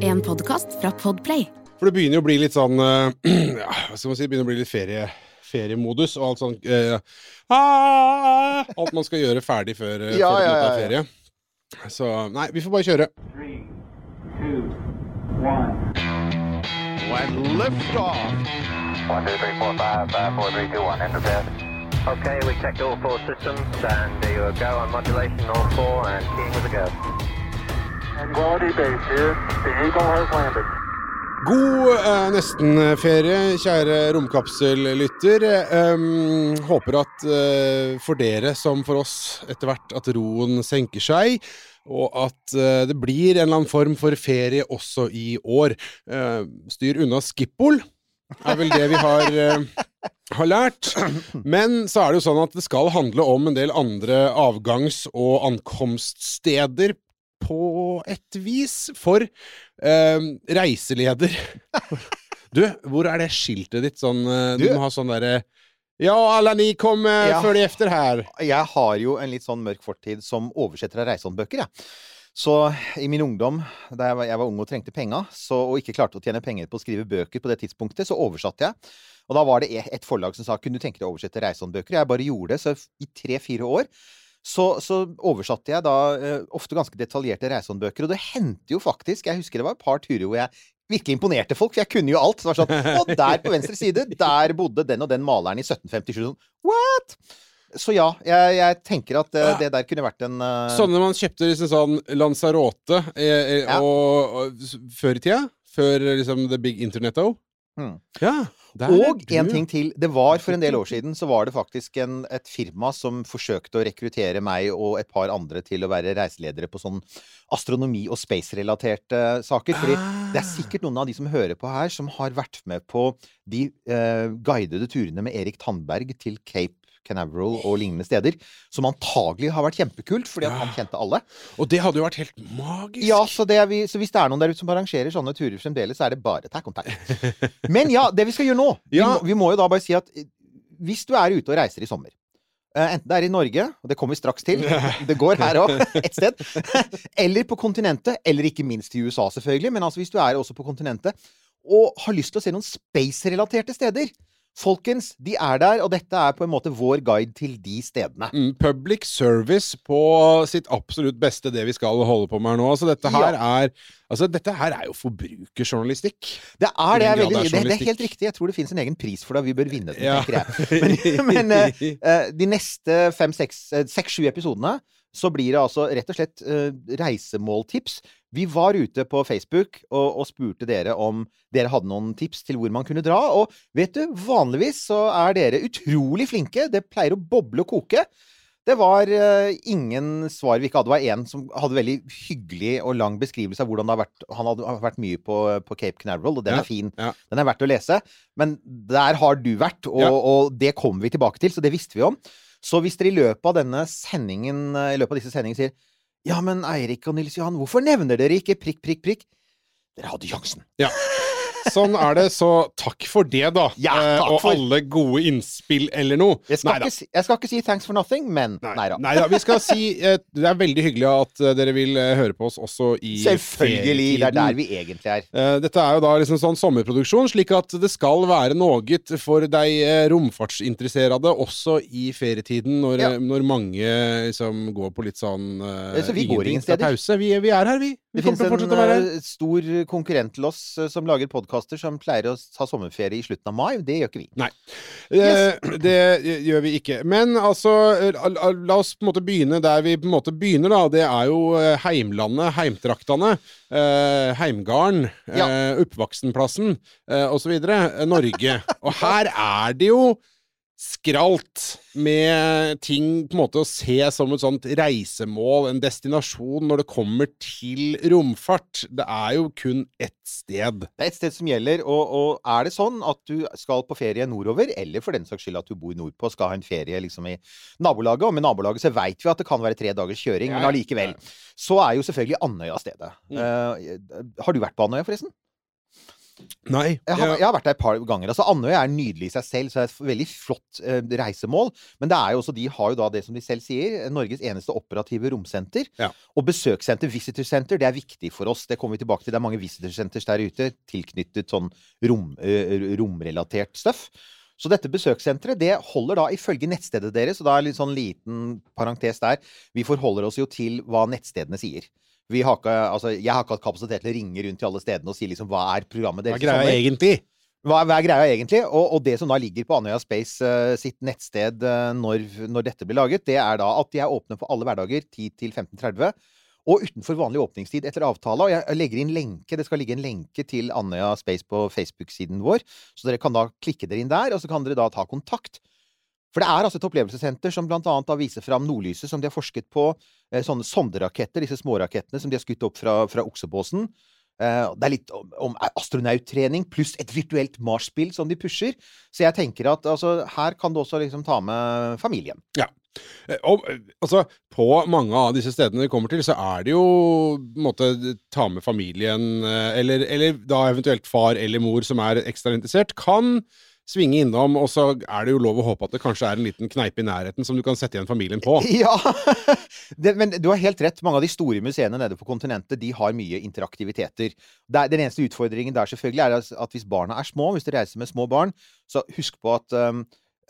En podkast fra Podplay. For det begynner jo å bli litt sånn eh, ja, Hva skal man si? Det begynner å bli litt ferie, feriemodus og alt sånn uh, ah, Alt man skal gjøre ferdig før, eh, Ja, før ja, ja, ja. ferie. Så nei, vi får bare kjøre. Three, two, one. When lift off. One, two, three, four, five, five, four, three, two, one. Enter bed. Okay, we checked all four systems and there you go on modulation, all four, and keying with a go. God eh, nestenferie, kjære romkapsellytter. Um, håper at eh, for dere som for oss etter hvert at roen senker seg, og at eh, det blir en eller annen form for ferie også i år. Eh, styr unna Skippol, er vel det vi har, har lært. Men så er det jo sånn at det skal handle om en del andre avgangs- og ankomststeder på et vis for eh, reiseleder. Du, hvor er det skiltet ditt? Sånn, eh, du, Du- må ha sånn derre Ja, alle ni kom eh, Ja. før de efter her. Jeg har jo en litt sånn mørk fortid som oversetter av reisehåndbøker, jeg. Så i min ungdom, da jeg var, jeg var ung og trengte penga, så, og ikke klarte å tjene penger på å skrive bøker på det tidspunktet, så oversatte jeg. Og da var det e- et forlag som sa kunne du tenke deg å oversette reisehåndbøker? Jeg bare gjorde det. Så i tre-fire år så, så oversatte jeg da eh, ofte ganske detaljerte reisehåndbøker. Og det hendte jo faktisk Jeg husker det var et par turer hvor jeg virkelig imponerte folk, for jeg kunne jo alt. Så det var sånn Og der på venstre side, der bodde den og den maleren i 1757. Sånn, What?! Så ja, jeg, jeg tenker at uh, det der kunne vært en uh... Sånne man kjøpte liksom sånn Lanzarote eh, eh, Ja. og, og, før i tida. Før liksom the big internet-o. Mm. Ja. Der er Og en ting til. Det var For en del år siden så var det faktisk en, et firma som forsøkte å rekruttere meg og et par andre til å være reiseledere på sånn astronomi- og space-relaterte saker. Fordi det er sikkert noen av de som hører på her, som har vært med på de eh, guidede turene med Erik Tandberg til Cape Canaveral og lignende steder. Som antagelig har vært kjempekult, fordi han kjente alle. Og det hadde jo vært helt magisk. Ja, så, det er vi, så hvis det er noen der ute som arrangerer sånne turer fremdeles, så er det bare ta kontakt. Men ja, det vi skal gjøre nå vi, må, vi må jo da bare si at eh, hvis du er ute og reiser i sommer eh, Enten det er i Norge, og det kommer vi straks til, det går her òg, et sted. Eller på kontinentet, eller ikke minst i USA, selvfølgelig. Men altså hvis du er også på kontinentet og har lyst til å se noen space-relaterte steder Folkens, de er der, og dette er på en måte vår guide til de stedene. Mm, public service på sitt absolutt beste, det vi skal holde på med her nå. Altså, dette her er Altså, dette her er jo forbrukerjournalistikk. Det er det. Er veldig, er det, det er helt riktig. Jeg tror det finnes en egen pris for det. og Vi bør vinne den, Ja. tenker jeg. Men, men eh, de neste fem, seks, eh, seks, sju episodene så blir det altså rett og slett uh, reisemåltips. Vi var ute på Facebook og, og spurte dere om dere hadde noen tips til hvor man kunne dra. Og vet du, vanligvis så er dere utrolig flinke. Det pleier å boble og koke. Det var uh, ingen svar vi ikke hadde. Det var en som hadde veldig hyggelig og lang beskrivelse av hvordan det har vært. Han hadde vært mye på, på Cape Canaveral, og den Ja, er fin. ja. Den er verdt å lese. Men der har du vært, og, Ja. og det kommer vi tilbake til, så det visste vi om. Så hvis dere i løpet av denne sendingen, eh, i løpet av disse sendingene sier Ja, men Eirik og Nils Johan, hvorfor nevner dere ikke prikk, prikk, prikk? Dere hadde sjansen. Ja. Sånn er det, så takk for det, da. Ja, Eh, takk og for- alle gode innspill eller noe. Jeg skal, ikke, si- jeg skal ikke si thanks for nothing, men nei da. Nei da. Vi skal si eh, Det er veldig hyggelig at eh, dere vil høre på oss også i Selvfølgelig. Det er der vi egentlig er. Dette er jo da liksom sånn sommerproduksjon, slik at det skal være noe for deg romfartsinteresserede også i ferietiden, når, Ja. når mange liksom går på litt sånn Så vi går ingen steder. Pause. Vi, vi er her, vi. Vi Det kommer finnes en stor konkurrent til oss som lager podkaster, som pleier å ha sommerferie i slutten av mai. Det gjør ikke vi. Nei. yes. det gjør vi ikke. Men altså, eh, la, oss på en måte begynne der vi på en måte begynner, da. Det er jo eh, heimlandet, heimtraktene. Eh, heimgarden, ja. oppvoksenplassen eh, osv. Eh, Norge. Og her er det jo skralt med ting på en måte å se som et sånt reisemål, en destinasjon, når det kommer til romfart. Det er jo kun ett sted. Det er et sted som gjelder, og, og er det sånn at du skal på ferie nordover, eller for den saks skyld at du bor nordpå skal ha en ferie liksom i nabolaget, og med nabolaget så veit vi at det kan være tre dagers kjøring, Ja, men allikevel, så er jo selvfølgelig Andøya stedet. Mm. Uh, har du vært på Andøya, forresten? Nei. Jeg har, jeg har vært der et par ganger. altså Andøya er nydelig i seg selv, så det er et veldig flott eh, reisemål. Men det er jo også, de har jo da det som de selv sier, Norges eneste operative romsenter. Ja. Og besøkssenter, visitor center, det er viktig for oss. Det kommer vi tilbake til. Det er mange visitor centers der ute tilknyttet sånn rom, eh, romrelatert stuff. Så dette besøkssenteret det holder da ifølge nettstedet deres, og da er litt sånn liten parentes der, vi forholder oss jo til hva nettstedene sier. Vi har ikke, altså, jeg har ikke hatt kapasitet til å ringe rundt til alle stedene og si liksom hva er programmet deres. Hva er greia egentlig? Hva, hva er greia egentlig? Og, og det som da ligger på Andøya Space uh, sitt nettsted uh, når, når dette blir laget, det er da at de er åpne på alle hverdager 10 til 15.30. Og utenfor vanlig åpningstid etter avtale. Og jeg legger inn lenke, det skal ligge en lenke til Andøya Space på Facebook-siden vår. Så dere kan da klikke dere inn der, og så kan dere da ta kontakt. For det er altså et opplevelsessenter som blant annet viser fram nordlyset, som de har forsket på. Eh, sånne sonderaketter, disse smårakettene som de har skutt opp fra, fra Oksebåsen. Eh, det er litt om, om astronauttrening pluss et virtuelt Mars-spill som de pusher. Så jeg tenker at altså, her kan du også liksom ta med familien. Ja. Og, eh, altså, på mange av disse stedene vi kommer til, så er det jo på måte ta med familien, eller, eller da eventuelt far eller mor som er ekstra interessert, kan svinge innom, og så er det jo lov å håpe at det kanskje er en liten kneipe i nærheten som du kan sette igjen familien på. Ja! det, men du har helt rett. Mange av de store museene nede på kontinentet de har mye interaktiviteter. Det er, den eneste utfordringen der selvfølgelig er at- hvis barna er små, hvis du reiser med små barn, så husk på at um,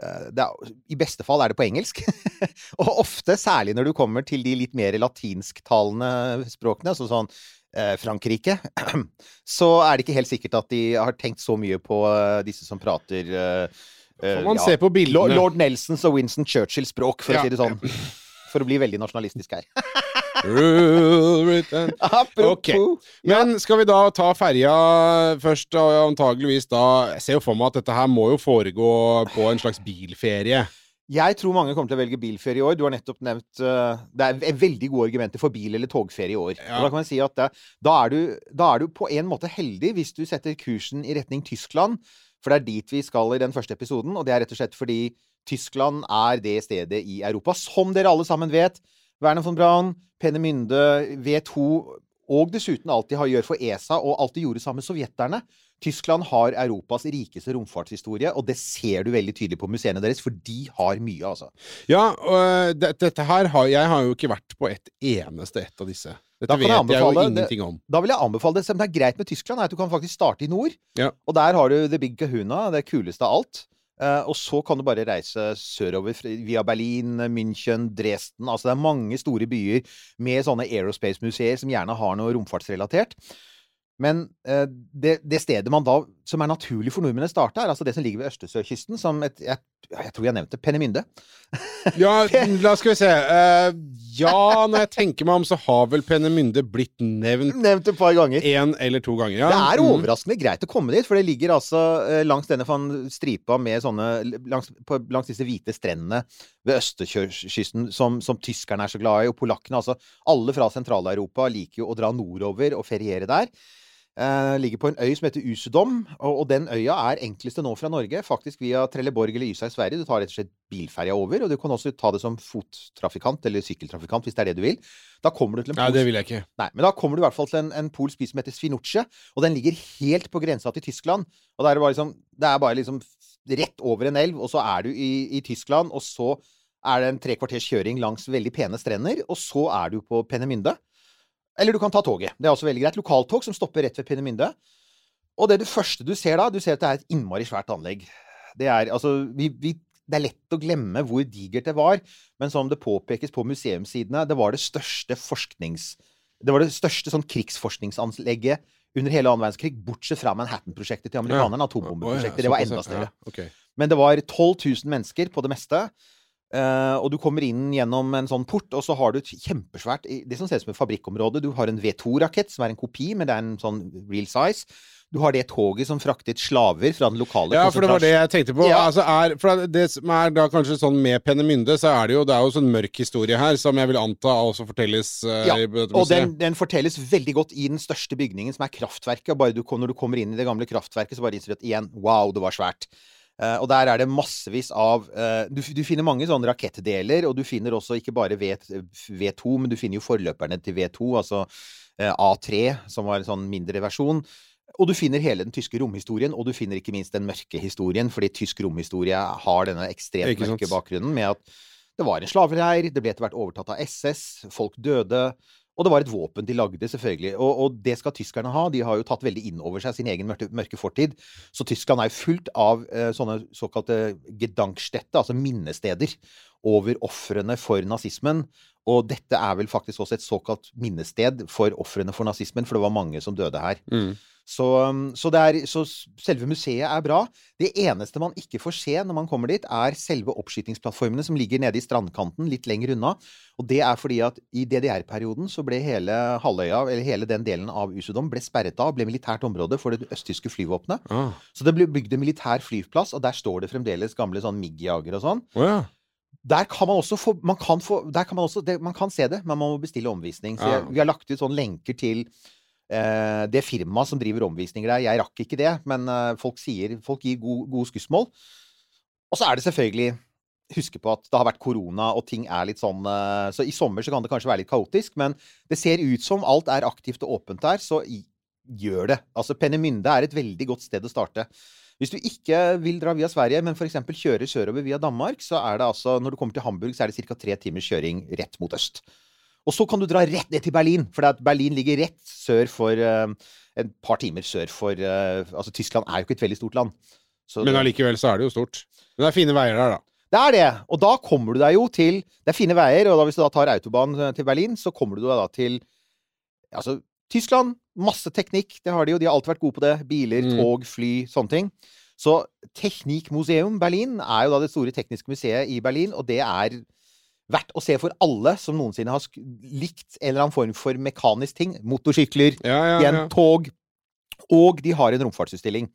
eh, er, I beste fall er det på engelsk. og ofte, særlig når du kommer til de litt mer latinsktalende språkene, altså sånn Frankrike, så er det ikke helt sikkert at de har tenkt så mye på eh, disse som prater eh, eh, Får man ja, se på Lord, bildene. Lord Nelsons og Winston Churchills språk, for Ja. å si det sånn. For å bli veldig nasjonalistisk her. Ja. Men skal vi da ta ferja først, og antageligvis da Jeg ser jo for meg at dette her må jo foregå på en slags bilferie. Jeg tror mange kommer til å velge bilferie i år. Du har nettopp nevnt uh, Det er veldig gode argumenter for bil- eller togferie i år. Ja. Og da kan man si at det, da, er du, da er du på en måte heldig hvis du setter kursen i retning Tyskland. For det er dit vi skal i den første episoden, og det er rett og slett fordi Tyskland er det stedet i Europa, som dere alle sammen vet. Werner von Braun, Pennemynde, V2 og dessuten alt de har gjør for ESA, og alt de gjorde sammen med sovjeterne. Tyskland har Europas rikeste romfartshistorie, og det ser du veldig tydelig på museene deres, for de har mye, altså. Ja, og det, dette her har Jeg har jo ikke vært på et eneste et av disse. Dette Da vet jeg jeg, jo ingenting om. Da vil jeg anbefale det. Som det er greit med Tyskland, er at du kan faktisk starte i nord. Ja. Og der har du The Big Kahuna, det kuleste av alt. Uh, og så kan du bare reise sørover via Berlin, München, Dresden. Altså det er mange store byer med sånne aerospace-museer som gjerne har noe romfartsrelatert. Men eh, det, det stedet man da, som er naturlig for nordmenn å starte, er altså det som ligger ved Østersjøkysten, som et jeg, jeg tror jeg nevnte Penemynde. Ja, la skal vi se. Uh, ja, når jeg tenker meg om, så har vel Penemynde blitt nevnt Nevnt et par ganger. én eller to ganger. Ja. Det er Mm. overraskende greit å komme dit, for det ligger altså eh, langs denne stripa med sånne langs, på, langs disse hvite strendene ved Østersjøkysten som, som tyskerne er så glad i, og polakkene. Altså alle fra Sentral-Europa liker jo å dra nordover og feriere der. Eh, ligger på en øy som heter Usedom, og, og den øya er enkleste nå fra Norge. Faktisk via Trelleborg eller Ysa i Sverige. Du tar rett og slett bilferja over, og du kan også ta det som fottrafikant eller sykkeltrafikant hvis det er det du vil. Da kommer du til en Nei, det vil jeg ikke. Nei, men da kommer du i hvert fall til en, en polsk by som heter Svinutsje, og den ligger helt på grensa til Tyskland. Og det er bare liksom Det er bare liksom rett over en elv, og så er du i, i Tyskland, og så er det en tre kvarters kjøring langs veldig pene strender, og så er du på Pennemynde. Eller du kan ta toget. Det er også veldig greit. Lokaltog som stopper rett ved Pinnemynde. Og det, det første du ser da, du ser at det er et innmari svært anlegg. Det er altså vi, vi, Det er lett å glemme hvor digert det var, men som det påpekes på museumssidene, det var det største forsknings... Det var det største sånn krigsforskningsanlegget under hele annen verdenskrig, bortsett fra Manhattan-prosjektet til amerikanerne, atombombeprosjektet. Det var enda større. Ja. Men det var 12 000 mennesker på det meste. Eh, og du kommer inn gjennom en sånn port, og så har du et kjempesvært Det som ser ut som et fabrikkområde. Du har en V2-rakett, som er en kopi, men det er en sånn real size. Du har det toget som fraktet slaver fra den lokale Ja, for det var det jeg tenkte på. Ja. Altså er, for det som er da kanskje sånn med Pennemynde, så er det jo Det er jo sånn mørk historie her, som jeg vil anta også fortelles uh, Ja, i dette Og den, den fortelles veldig godt i den største bygningen, som er kraftverket. Og bare du, når du kommer inn i det gamle kraftverket, så bare innser du at igjen, wow, det var svært. Eh, og der er det massevis av eh, du, du finner mange sånne rakettdeler, og du finner også ikke bare v, V2, men du finner jo forløperne til V2, altså eh, A3, som var en sånn mindre versjon. og du finner hele den tyske romhistorien, og du finner ikke minst den mørke historien, fordi tysk romhistorie har denne ekstremt mørke bakgrunnen med at det var en slavereir, det ble etter hvert overtatt av SS, folk døde, og det var et våpen de lagde, selvfølgelig. Og, og det skal tyskerne ha. De har jo tatt veldig inn over seg sin egen mørke, mørke fortid. Så Tyskland er jo fullt av eh, sånne såkalte gedankstette, altså minnesteder, over ofrene for nazismen. Og dette er vel faktisk også et såkalt minnested for ofrene for nazismen, for det var mange som døde her. Mm. Så, um, så, det er, så selve museet er bra. Det eneste man ikke får se når man kommer dit, er selve oppskytingsplattformene som ligger nede i strandkanten, litt lenger unna. Og det er fordi at i DDR-perioden så ble hele halvøya, eller hele den delen av Usudom, ble sperret av, ble militært område for det østtyske flyvåpenet. Ah. Så det ble bygd en militær flyplass, og der står det fremdeles gamle sånn MIG-jagere og sånn. Oh, ja. Der kan man også få, man kan få der kan man, også, det, man kan se det, men man må bestille omvisning. Så jeg, vi har lagt ut sånne lenker til eh, det firmaet som driver omvisninger der. Jeg rakk ikke det, men eh, folk sier Folk gir god, gode skussmål. Og så er det selvfølgelig Huske på at det har vært korona, og ting er litt sånn eh, Så i sommer så kan det kanskje være litt kaotisk, men det ser ut som alt er aktivt og åpent der, så gjør det. Altså Penemynde er et veldig godt sted å starte. Hvis du ikke vil dra via Sverige, men f.eks. kjøre sørover via Danmark, så er det altså Når du kommer til Hamburg, så er det ca. tre timers kjøring rett mot øst. Og så kan du dra rett ned til Berlin, for Berlin ligger rett sør for uh, Et par timer sør for uh, Altså, Tyskland er jo ikke et veldig stort land. Så Men allikevel så er det jo stort. Men det er fine veier der, da. det er det. Og da kommer du deg jo til Det er fine veier, og da hvis du da tar autobahn eh, til Berlin, så kommer du deg da til Altså, Tyskland, masse teknikk, det har de jo. De har alltid vært gode på det. Biler, Mm. tog, fly, sånne ting. Så Teknikmuseum Berlin er jo da det store tekniske museet i Berlin, og det er verdt å se for alle som noensinne har likt en eller annen form for mekanisk ting. Motorsykler, Ja, ja, igjen ja. tog. Og de har en romfartsutstilling.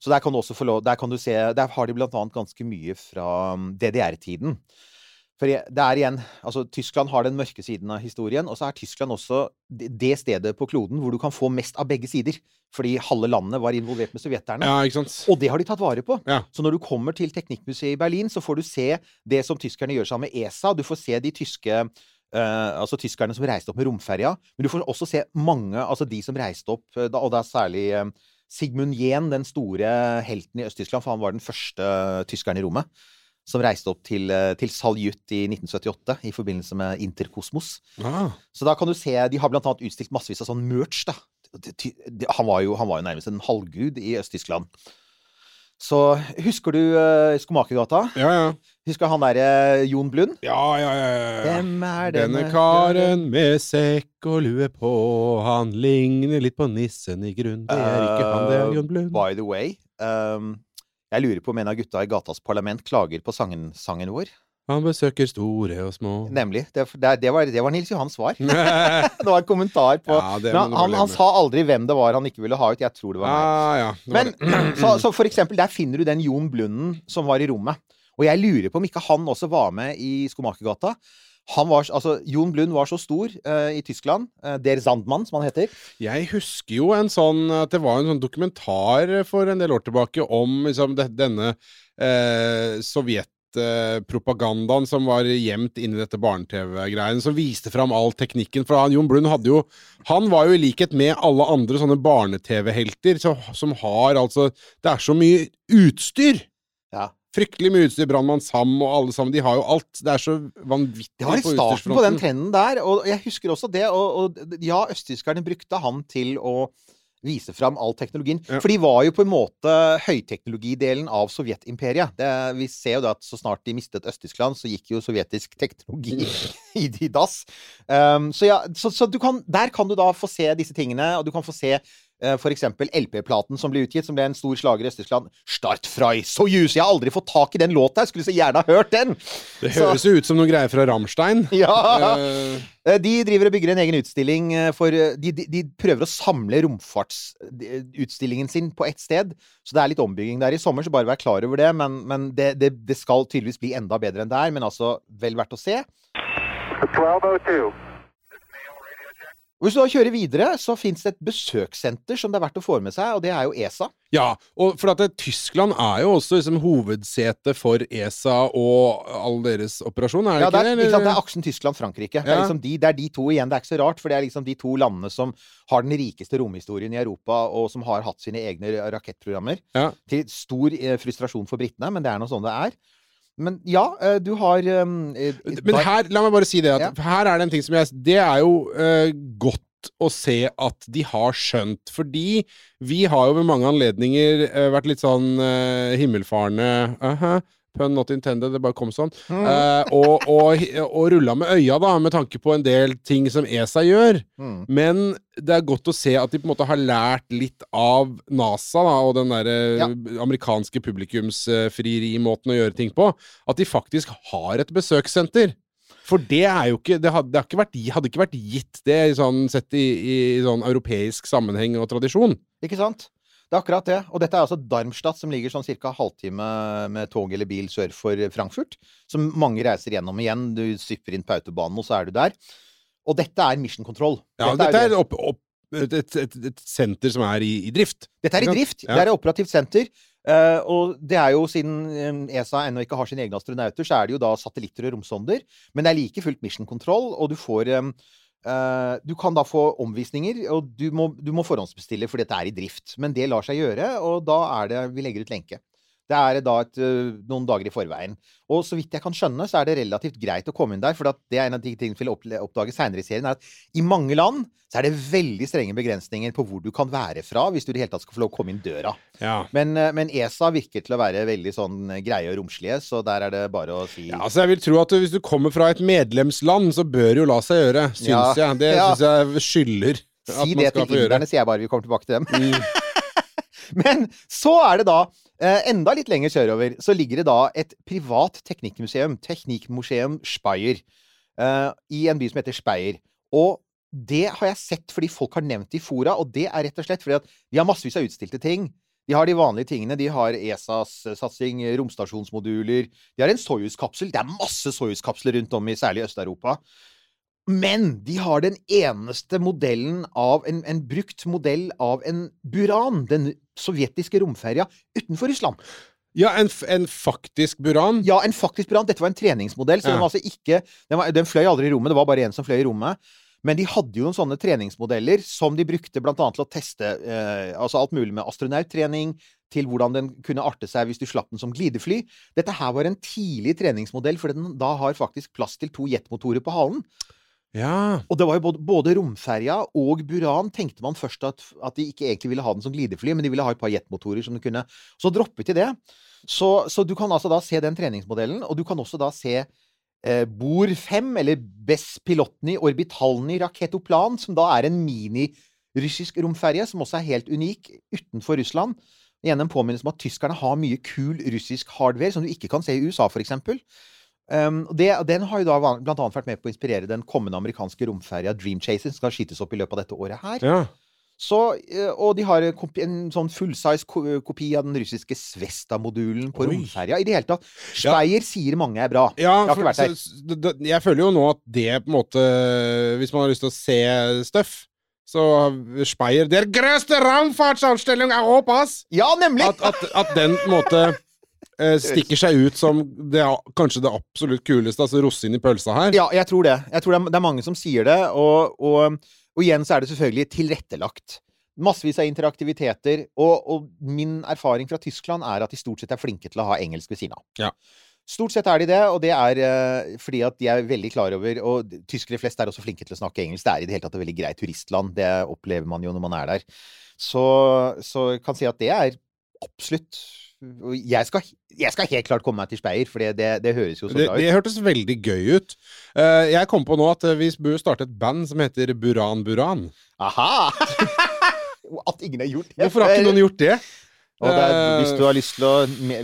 Så der kan du også få lov Der kan du se Der har de blant annet ganske mye fra um, DDR-tiden. For det er igjen Altså, Tyskland har den mørke siden av historien, og så er Tyskland også det det stedet på kloden hvor du kan få mest av begge sider. Fordi halve landet var involvert med sovjeterne. ja, ikke sant. Og det har de tatt vare på. Ja. Så når du kommer til Teknikkmuseet i Berlin, så får du se det som tyskerne gjør sammen med ESA. Du får se de tyske Uh, altså tyskerne som reiste opp med romferja. Men du får også se mange, altså de som reiste opp, eh, da, og det er særlig uh, Sigmund Jehn, den store helten i Øst-Tyskland, for han var den første tyskeren i rommet. Som reiste opp til, eh, til Saljut i 1978 i forbindelse med Interkosmos. Ah. Så da kan du se De har blant annet utstilt massevis av sånn merch, da. Han var jo, han var jo nærmest en halvgud i Øst-Tyskland. Så husker du uh, Skomakergata? Ja, ja. Husker han derre Jon Blund? Ja, ja, ja, ja. Hvem er denne, Denne karen med sekk og lue på, han ligner litt på nissen i grunn. Det er ikke han, det er Jon Blund. By the way. Um, jeg lurer på om en av gutta i Gatas Parlament klager på sangen, sangen vår. Han besøker store og små. Nemlig. Det, det, var, det var Nils Johans svar. Det var en kommentar på ja, Men han, han, sa aldri hvem det var han ikke ville ha ut. Jeg tror det var meg. Ah, ja. Men så, så for eksempel, der finner du den Jon Blunden som var i rommet. Og jeg lurer på om ikke han også var med i Skomakergata. Var, altså, Jon Blund var så stor uh, i Tyskland, Uh, Der Sandmann, som han heter. Jeg husker jo en sånn at det var en sånn dokumentar for en del år tilbake om liksom, denne sovjet sovjetpropagandaen som var gjemt inni dette barne-TV-greien, som viste fram all teknikken. For han, Jon Blund hadde jo Han var jo i likhet med alle andre sånne barne-TV-helter, som har altså Det er så mye utstyr! Fryktelig mye utstyr. Brannmann Sam og alle sammen. De har jo alt. Det er så vanvittig Det var i starten på den trenden der. Og jeg husker også det. Og, og ja, østtyskerne brukte han til å vise fram all teknologien. Ja. For de var jo på en måte høyteknologidelen av Sovjetimperiet. Det- Vi ser jo det at så snart de mistet Øst-Tyskland, så gikk jo sovjetisk teknologi i, i dass. Um, så ja, så, så du kan, der kan du da få se disse tingene, og du kan få se eh, for eksempel LP-platen som ble utgitt, som ble en stor slager i Øst-Tyskland. Start frei Soyuz! Jeg har aldri fått tak i den låta! Jeg skulle så gjerne ha hørt den! Det høres jo ut som noen greier fra Rammstein. Ja! Eh, Eh, De driver og bygger en egen utstilling for De, de, de prøver å samle romfartsutstillingen sin på ett sted. Så det er litt ombygging der i sommer, så bare vær klar over det. Men, men det, det, det skal tydeligvis bli enda bedre enn det er. Men altså, vel verdt å se. 1202. Og Hvis du da kjører videre, så fins det et besøkssenter som det er verdt å få med seg, og det er jo ESA. Ja, og for at det, Tyskland er jo også liksom hovedsete for ESA og all deres operasjon, er det Ja, det ikke det? Ja, liksom, det er aksen Tyskland-Frankrike. Det, er liksom de, det er de to igjen. Det er ikke så rart, for det er liksom de to landene som har den rikeste romhistorien i Europa, og som har hatt sine egne rakettprogrammer. Ja. Til stor eh, frustrasjon for britene, men det er nå sånn det er. Men ja, eh, du har um, Men her, la meg bare si det, Ja. her er det en ting som jeg Det er jo uh, godt å se at de har skjønt, fordi vi har jo ved mange anledninger uh, vært litt sånn uh, himmelfarne aha, Pun not intended, det bare kom sånn. Mm. Eh, og, og, og rulla med øya, da, med tanke på en del ting som ESA gjør. Mm. Men det er godt å se at de på en måte har lært litt av NASA da, og den derre Ja. amerikanske publikumsfrieri-måten å gjøre ting på. At de faktisk har et besøkssenter. For det er jo ikke Det hadde, det hadde, ikke vært, hadde ikke vært gitt det sånn, sett i, i sånn europeisk sammenheng og tradisjon. Ikke sant? Det er akkurat det. Og dette er altså Darmstadt, som ligger sånn ca. halvtime med tog eller bil sør for Frankfurt. Som mange reiser gjennom igjen. Du sypper inn på autobanen, og så er du der. Og dette er Mission Control. Ja, Dette dette er opp, opp, et, et, et, senter som er i, i drift. Dette er i drift. Ja. Det er et operativt senter. Uh, og det er jo siden eh, ESA ennå ikke har sine egne astronauter, så er det jo da satellitter og romsonder. Men det er like fullt mission control, og du får eh, eh, Du kan da få omvisninger, og du må, du må forhåndsbestille, for dette er i drift. Men det lar seg gjøre, og da er det Vi legger ut lenke. Det er da et, noen dager i forveien. Og så vidt jeg kan skjønne, så er det relativt greit å komme inn der. For det er en av de tingene vi vil oppdage seinere i serien, er at i mange land så er det veldig strenge begrensninger på hvor du kan være fra hvis du i det hele tatt skal få lov å komme inn døra. Ja. Men, men ESA virker til å være veldig sånn greie og romslige, så der er det bare å si Ja, altså jeg vil tro at hvis du kommer fra et medlemsland, så bør jo la seg gjøre, syns Ja. jeg. Det Ja. syns jeg skylder at Si man det skal til inderne, sier jeg bare. Vi kommer tilbake til dem. Mm. Men så er det da, enda litt lenger sørover, så ligger det da et privat teknikkmuseum, Teknikkmuseum Speyer, eh, i en by som heter Speyer. Og det har jeg sett fordi folk har nevnt det i fora, og det er rett og slett fordi at de har massevis av utstilte ting. De har de vanlige tingene. De har ESAs satsing, romstasjonsmoduler. De har en Soyuz-kapsel. Det er masse Soyuz-kapsler rundt om i særlig Øst-Europa. Men de har den eneste modellen av en, en brukt modell av en Buran, den sovjetiske romferja utenfor Russland. Ja, en, en faktisk Buran. Ja, en faktisk Buran. Dette var en treningsmodell, så Ja. den var altså ikke den, var, den fløy aldri i rommet, det var bare en som fløy i rommet. Men de hadde jo noen sånne treningsmodeller som de brukte annet til å teste eh, altså alt mulig med astronauttrening, til hvordan den kunne arte seg hvis du slapp den som glidefly. Dette her var en tidlig treningsmodell, for den da har faktisk plass til to jetmotorer på halen. Ja. Og det var jo både, både romferja og Buran tenkte man først at, at de ikke egentlig ville ha den som glidefly, men de ville ha et par jetmotorer som de kunne Så droppet de det. Så, så du kan altså da se den treningsmodellen, og du kan også da se eh, Bor 5, eller Bes Pilotny Orbitalny Raketoplan, som da er en mini-russisk romferje, som også er helt unik utenfor Russland. Igjen en påminnelse om at tyskerne har mye kul russisk hardware som du ikke kan se i USA, for eksempel. Um, og det, den har jo da bl.a. vært med på å inspirere den kommende amerikanske romferja Dream Chaser, som skal skytes opp i løpet av dette året her. ja. Så, eh, og de har en, sånn fullsize kopi av den russiske Svesta-modulen på Oi. romferja. I det hele tatt. Ja. Sier mange er bra. Ja, Jeg har for, så, jeg føler jo nå at det på en måte Hvis man har lyst til å se stuff, så Speyer Der grøste ramfartsausstellung Europas! Ja, nemlig! At, at, at den på en måte eh, stikker seg ut som det, kanskje det absolutt kuleste, altså rosinen i pølsa her. Ja, jeg tror det. Jeg tror det er, mange som sier det, og, og, og igjen så er det selvfølgelig tilrettelagt. Massevis av interaktiviteter, og, og min erfaring fra Tyskland er at de stort sett er flinke til å ha engelsk ved siden av. Ja. Stort sett er de det, og det er eh, fordi at de er veldig klar over Og tyskere flest er også flinke til å snakke engelsk. Det er i det hele tatt et veldig greit turistland. Det opplever man jo når man er der. Så, så kan si at det er absolutt jeg skal, jeg skal helt klart komme meg til speier for det, det, det høres jo så bra ut. det hørtes veldig gøy ut. Eh, jeg kom på nå at eh, vi bør starte et band som heter Buran Buran. Aha! At ingen har gjort det. Hvorfor har ikke noen gjort det? Og det er, hvis, du Eh, har lyst til å,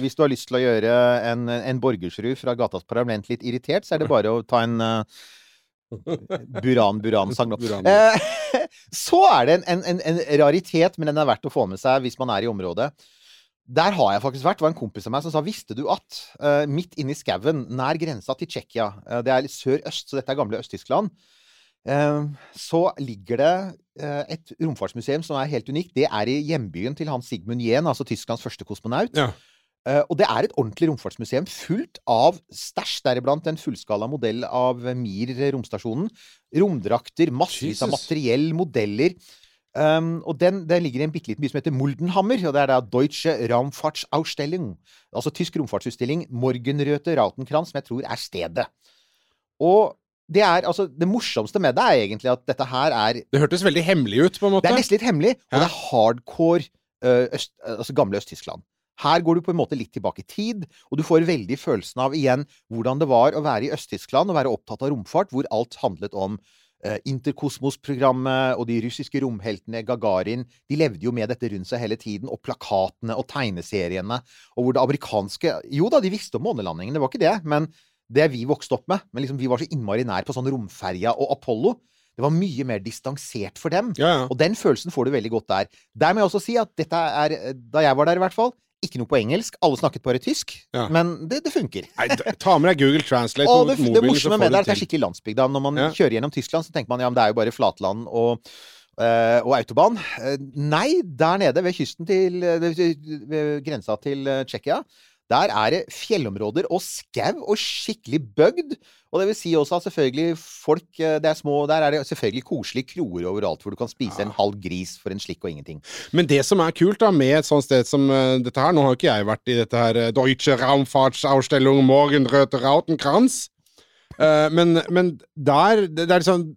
hvis du har lyst til å gjøre en, en borgersrud fra gatas parlament litt irritert, så er det bare å ta en uh. Buran. Eh, så er det en, en, en, en raritet, men den er verdt å få med seg hvis man er i området. Der har jeg faktisk vært. Det var en kompis av meg som sa Visste du at uh, midt inne i skauen, nær grensa til Tsjekkia uh, Det er litt sør-øst, så dette er gamle Øst-Tyskland. Uh, så ligger det et romfartsmuseum som er helt unikt. Det er i hjembyen til Hans Sigmund Jehn, altså Tysklands første kosmonaut. Ja. Og det er et ordentlig romfartsmuseum fullt av stæsj, deriblant en fullskala modell av Mir romstasjonen. Romdrakter, massevis av materiell, modeller. Um, og den, den ligger i en bitte liten by som heter Moldenhammer. og det er da Deutsche Raumfahrtsausstellung. Altså tysk romfartsutstilling. Morgenrøte Rautenkranz, som jeg tror er stedet. Og det er altså Det morsomste med det er egentlig at dette her er Det hørtes veldig hemmelig ut, på en måte. det er nesten litt hemmelig, og Ja. det er hardcore øh, øst, altså gamle Øst-Tyskland. Her går du på en måte litt tilbake i tid, og du får veldig følelsen av igjen hvordan det var å være i Øst-Tyskland og være opptatt av romfart, hvor alt handlet om Interkosmos-programmet og de russiske romheltene Gagarin. De levde jo med dette rundt seg hele tiden, og plakatene og tegneseriene. Og hvor det amerikanske Jo da, de visste om månelandingen, det var ikke det, men det vi vokste opp med. Men liksom, vi var så innmari nær på sånn romferja og Apollo. Det var mye mer distansert for dem. Ja, ja. Og den følelsen får du veldig godt der. Der må jeg også si at dette er, da jeg var der i hvert fall, ikke noe på engelsk. Alle snakket bare tysk. Ja. Men det, det funker. Nei, ta med deg Google Translate Og det, det mobilen, morsomme med det er at det er skikkelig landsbygda. Når man Ja. kjører gjennom Tyskland, så tenker man ja, men det er jo bare flatland og, eh, og autobahn. Eh, nei, der nede ved kysten til eh, ved- Ved grensa til Tsjekkia, der er det fjellområder og skau og skikkelig bøgd. Og det vil si også at selvfølgelig folk eh, Det er små Der er det selvfølgelig koselige kroer overalt hvor du kan spise en halv gris for en slikk og ingenting. Men det som er kult da med et sånt sted som eh, dette her Nå har jo ikke jeg vært i dette her eh, Deutsche Raumfahrtsausstellung Morgenröte Rautenkranz. Men, men der det, det er liksom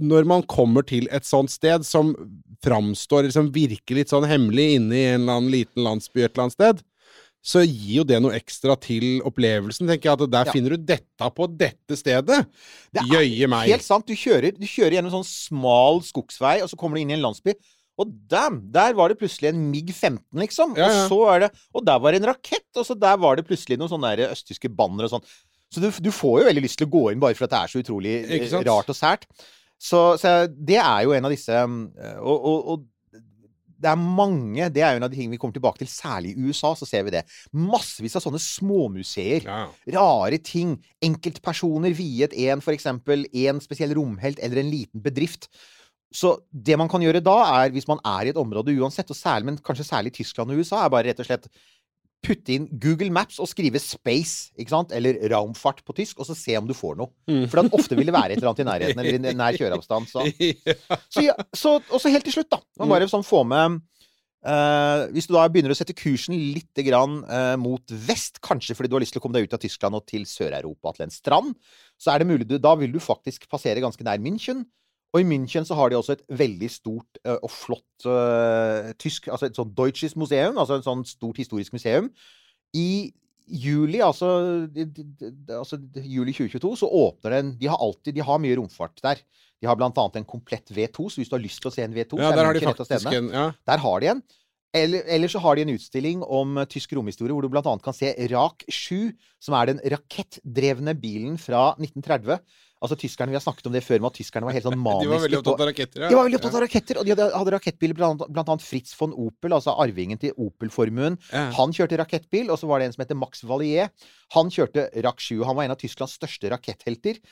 Når man kommer til et sånt sted som framstår liksom virker litt sånn hemmelig inne i en eller annen liten landsby et eller annet sted, så gir jo det noe ekstra til opplevelsen, tenker jeg. At der Ja. finner du dette på dette stedet. Det Jøye meg. Helt sant. Du kjører, du kjører gjennom en sånn smal skogsvei, og så kommer du inn i en landsby. Og damn! Der var det plutselig en MiG-15, liksom. Ja, ja. Og så er det Og der var det en rakett, og så der var det plutselig noen sånne der østtyske banner og sånn. Så du, du får jo veldig lyst til å gå inn bare for at det er så utrolig eh, rart og sært. Så, så det er jo en av disse eh, og, og, og det er mange Det er jo en av de tingene vi kommer tilbake til, særlig i USA, så ser vi det. Massevis av sånne småmuseer Ja. rare ting. Enkeltpersoner viet en, for eksempel, en spesiell romhelt eller en liten bedrift. Så det man kan gjøre da, er, hvis man er i et område uansett, og særlig, men kanskje særlig Tyskland og USA, er bare rett og slett putte inn Google Maps og skrive 'space', ikke sant? eller 'raumfart' på tysk, og så se om du får noe. Mm. For det ofte vil være et eller annet i nærheten, eller i nær kjøreavstand. Så. Så, ja, så, og så helt til slutt, da. Man bare sånn få med uh, Hvis du da begynner å sette kursen litt grann, uh, mot vest, kanskje fordi du har lyst til å komme deg ut av Tyskland og til Sør-Europa, til en strand, så er det mulig du Da vil du faktisk passere ganske nær München. Og i München så har de også et veldig stort eh, og flott uh, tysk Altså et sånt Deutsches Museum, altså et sånt stort historisk museum. I juli, altså, altså juli 2022, så åpner den De har alltid De har mye romfart der. De har blant annet en komplett V2, så hvis du har lyst til å se en V2, Ja, så er der har de faktisk en ja. Der har de en. Eller, eller så har de en utstilling om eh, tysk romhistorie, hvor du annet kan se Rak 7, som er den rakettdrevne bilen fra 1930. Altså tyskerne, Vi har snakket om det før, med at tyskerne var helt sånn maniske. De var veldig opptatt av raketter, ja. de var veldig opptatt av raketter, og de hadde, hadde rakettbiler, blant, blant annet Fritz von Opel, altså arvingen til Opel-formuen. Ja. Han kjørte rakettbil, og så var det en som heter Max Valier. Han kjørte Rak 7. Han var en av Tysklands største raketthelter.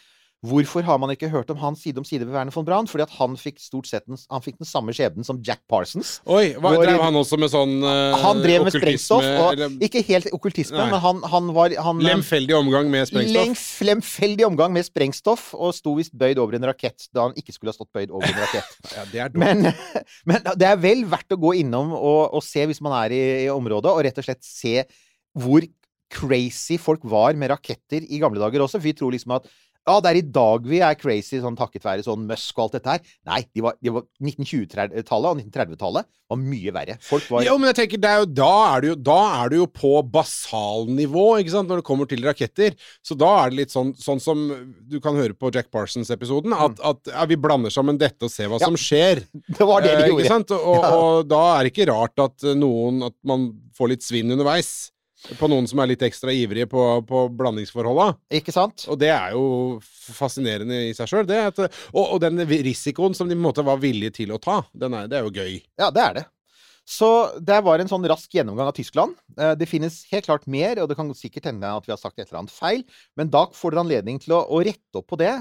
Hvorfor har man ikke hørt om han side om side med Werner von Braun? Fordi at han fikk stort sett den, han fikk den samme skjebnen som Jack Parsons. Oi, hva, hvor, drev han også med sånn uh, Han drev med sprengstoff, og eller ikke helt okkultisme, Nei. men han, han var han, Lemfeldig omgang med sprengstoff? Lemfeldig omgang med sprengstoff, og sto visst bøyd over en rakett da han ikke skulle ha stått bøyd over en rakett. Ja, det er dumt. Men, men det er vel verdt å gå innom og, og se, hvis man er i, i området, og rett og slett se hvor crazy folk var med raketter i gamle dager også. For vi tror liksom at ja, det er i dag vi er crazy, sånn takket være sånn Musk og alt dette her. Nei, de var, de var 1920-tallet og 1930-tallet var mye verre. Folk var Jo, men jeg tenker, det er jo, da, er jo, da er du jo på basalnivå, ikke sant, når det kommer til raketter. Så da er det litt sånn, sånn som du kan høre på Jack Parsons-episoden, at, at ja, vi blander sammen dette og ser hva Mm. Ja. som skjer. Det var det de Eh, gjorde. Ikke sant? Og, Ja. og da er det ikke rart at eh, noen At man får litt svinn underveis. På noen som er litt ekstra ivrige på, på blandingsforholda. Ikke sant? Og det er jo fascinerende i seg sjøl. Og, og den risikoen som de på en måte var villige til å ta, den er, det er jo gøy. Ja, det er det. Så det var en sånn rask gjennomgang av Tyskland. Eh, Det finnes helt klart mer, og det kan sikkert hende at vi har sagt et eller annet feil, men da får dere anledning til å, å rette opp på det.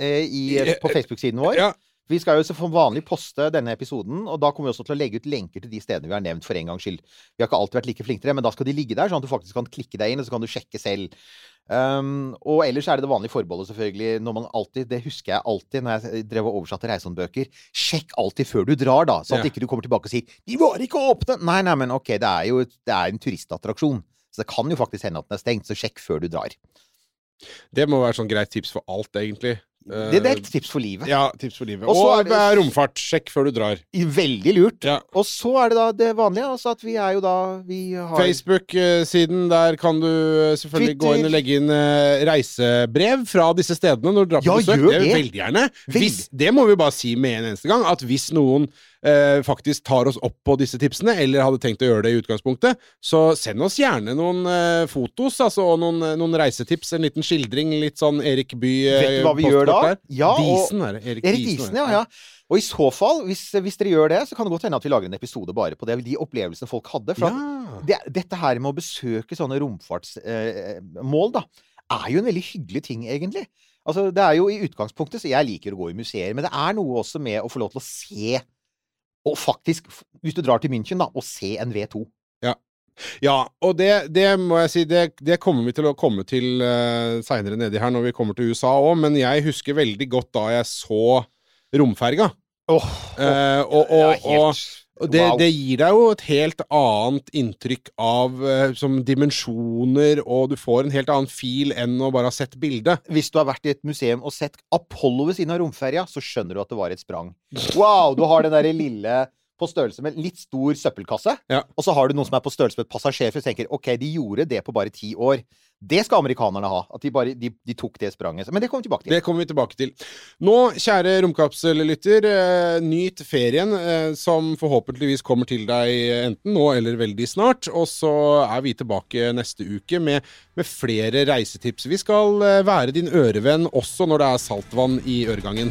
eh, i, på Facebook-siden vår. Ja. Vi skal jo som vanlig poste denne episoden, og da kommer vi også til å legge ut lenker til de stedene vi har nevnt for en gangs skyld. Vi har ikke alltid vært like flinke til det, men da skal de ligge der, sånn at du faktisk kan klikke deg inn, og så kan du sjekke selv. Um, og ellers er det det vanlige forbeholdet, selvfølgelig. Når man alltid, det husker jeg alltid når jeg drev og oversatte reisehåndbøker. Sjekk alltid før du drar, da, sånn at Ja. ikke du kommer tilbake og sier 'De var ikke åpne!' Nei, nei, men ok, det er jo det er en turistattraksjon. Så det kan jo faktisk hende at den er stengt, så sjekk før du drar. Det må være sånn greit tips for alt, egentlig. Det, det er et tips for livet. Ja, tips for livet. Og Og, er det- romfart. Sjekk før du drar. Veldig lurt. Ja. Og så er det da det vanlige, altså at vi er jo da Vi har Facebook-siden, der kan du selvfølgelig selvfølgelig gå inn og legge inn eh, reisebrev fra disse stedene når du drar på Ja, besøk. Det veldig gjerne. Hvis, det må vi bare si med en eneste gang, at hvis noen eh, faktisk tar oss opp på disse tipsene, eller hadde tenkt å gjøre det i utgangspunktet, så send oss gjerne noen eh, fotos, altså, og noen, eh, noen reisetips, en liten skildring, litt sånn Erik Bye Vet da? Ja, Disen er det. Erik, Diesen, ja. ja. Og i så fall, hvis, hvis dere gjør det, så kan det godt hende at vi lager en episode bare på det. De opplevelsene folk hadde. For Ja. det, dette her med å besøke sånne romfartsmål, da, er jo en veldig hyggelig ting, egentlig. Altså, det er jo i utgangspunktet Så jeg liker å gå i museer, men det er noe også med å få lov til å se Og faktisk, hvis du drar til München, da, og se en V2. Ja, og det, det må jeg si, det, det kommer vi til å komme til uh, seinere nedi her når vi kommer til USA òg, men jeg husker veldig godt da jeg så romferga. Åh, uh, og, og, og, helt- og det, wow. det gir deg jo et helt annet inntrykk av uh, som dimensjoner, og du får en helt annen fil enn å bare ha sett bildet. Hvis du har vært i et museum og sett Apollo ved siden av romferja, så skjønner du at det var et sprang. Wow! Du har den derre lille på størrelse med en litt stor søppelkasse, Ja. og så har du noen som er på størrelse med et passasjerfly, og tenker OK, de gjorde det på bare ti år. Det skal amerikanerne ha. At de bare de, de tok det spranget. Men det kommer vi tilbake til. Det kommer vi tilbake til. Nå, kjære romkapsellytter, eh, nyt ferien, eh, som forhåpentligvis kommer til deg enten nå eller veldig snart. Og så er vi tilbake neste uke med, med flere reisetips. Vi skal eh, være din ørevenn også når det er saltvann i øregangen.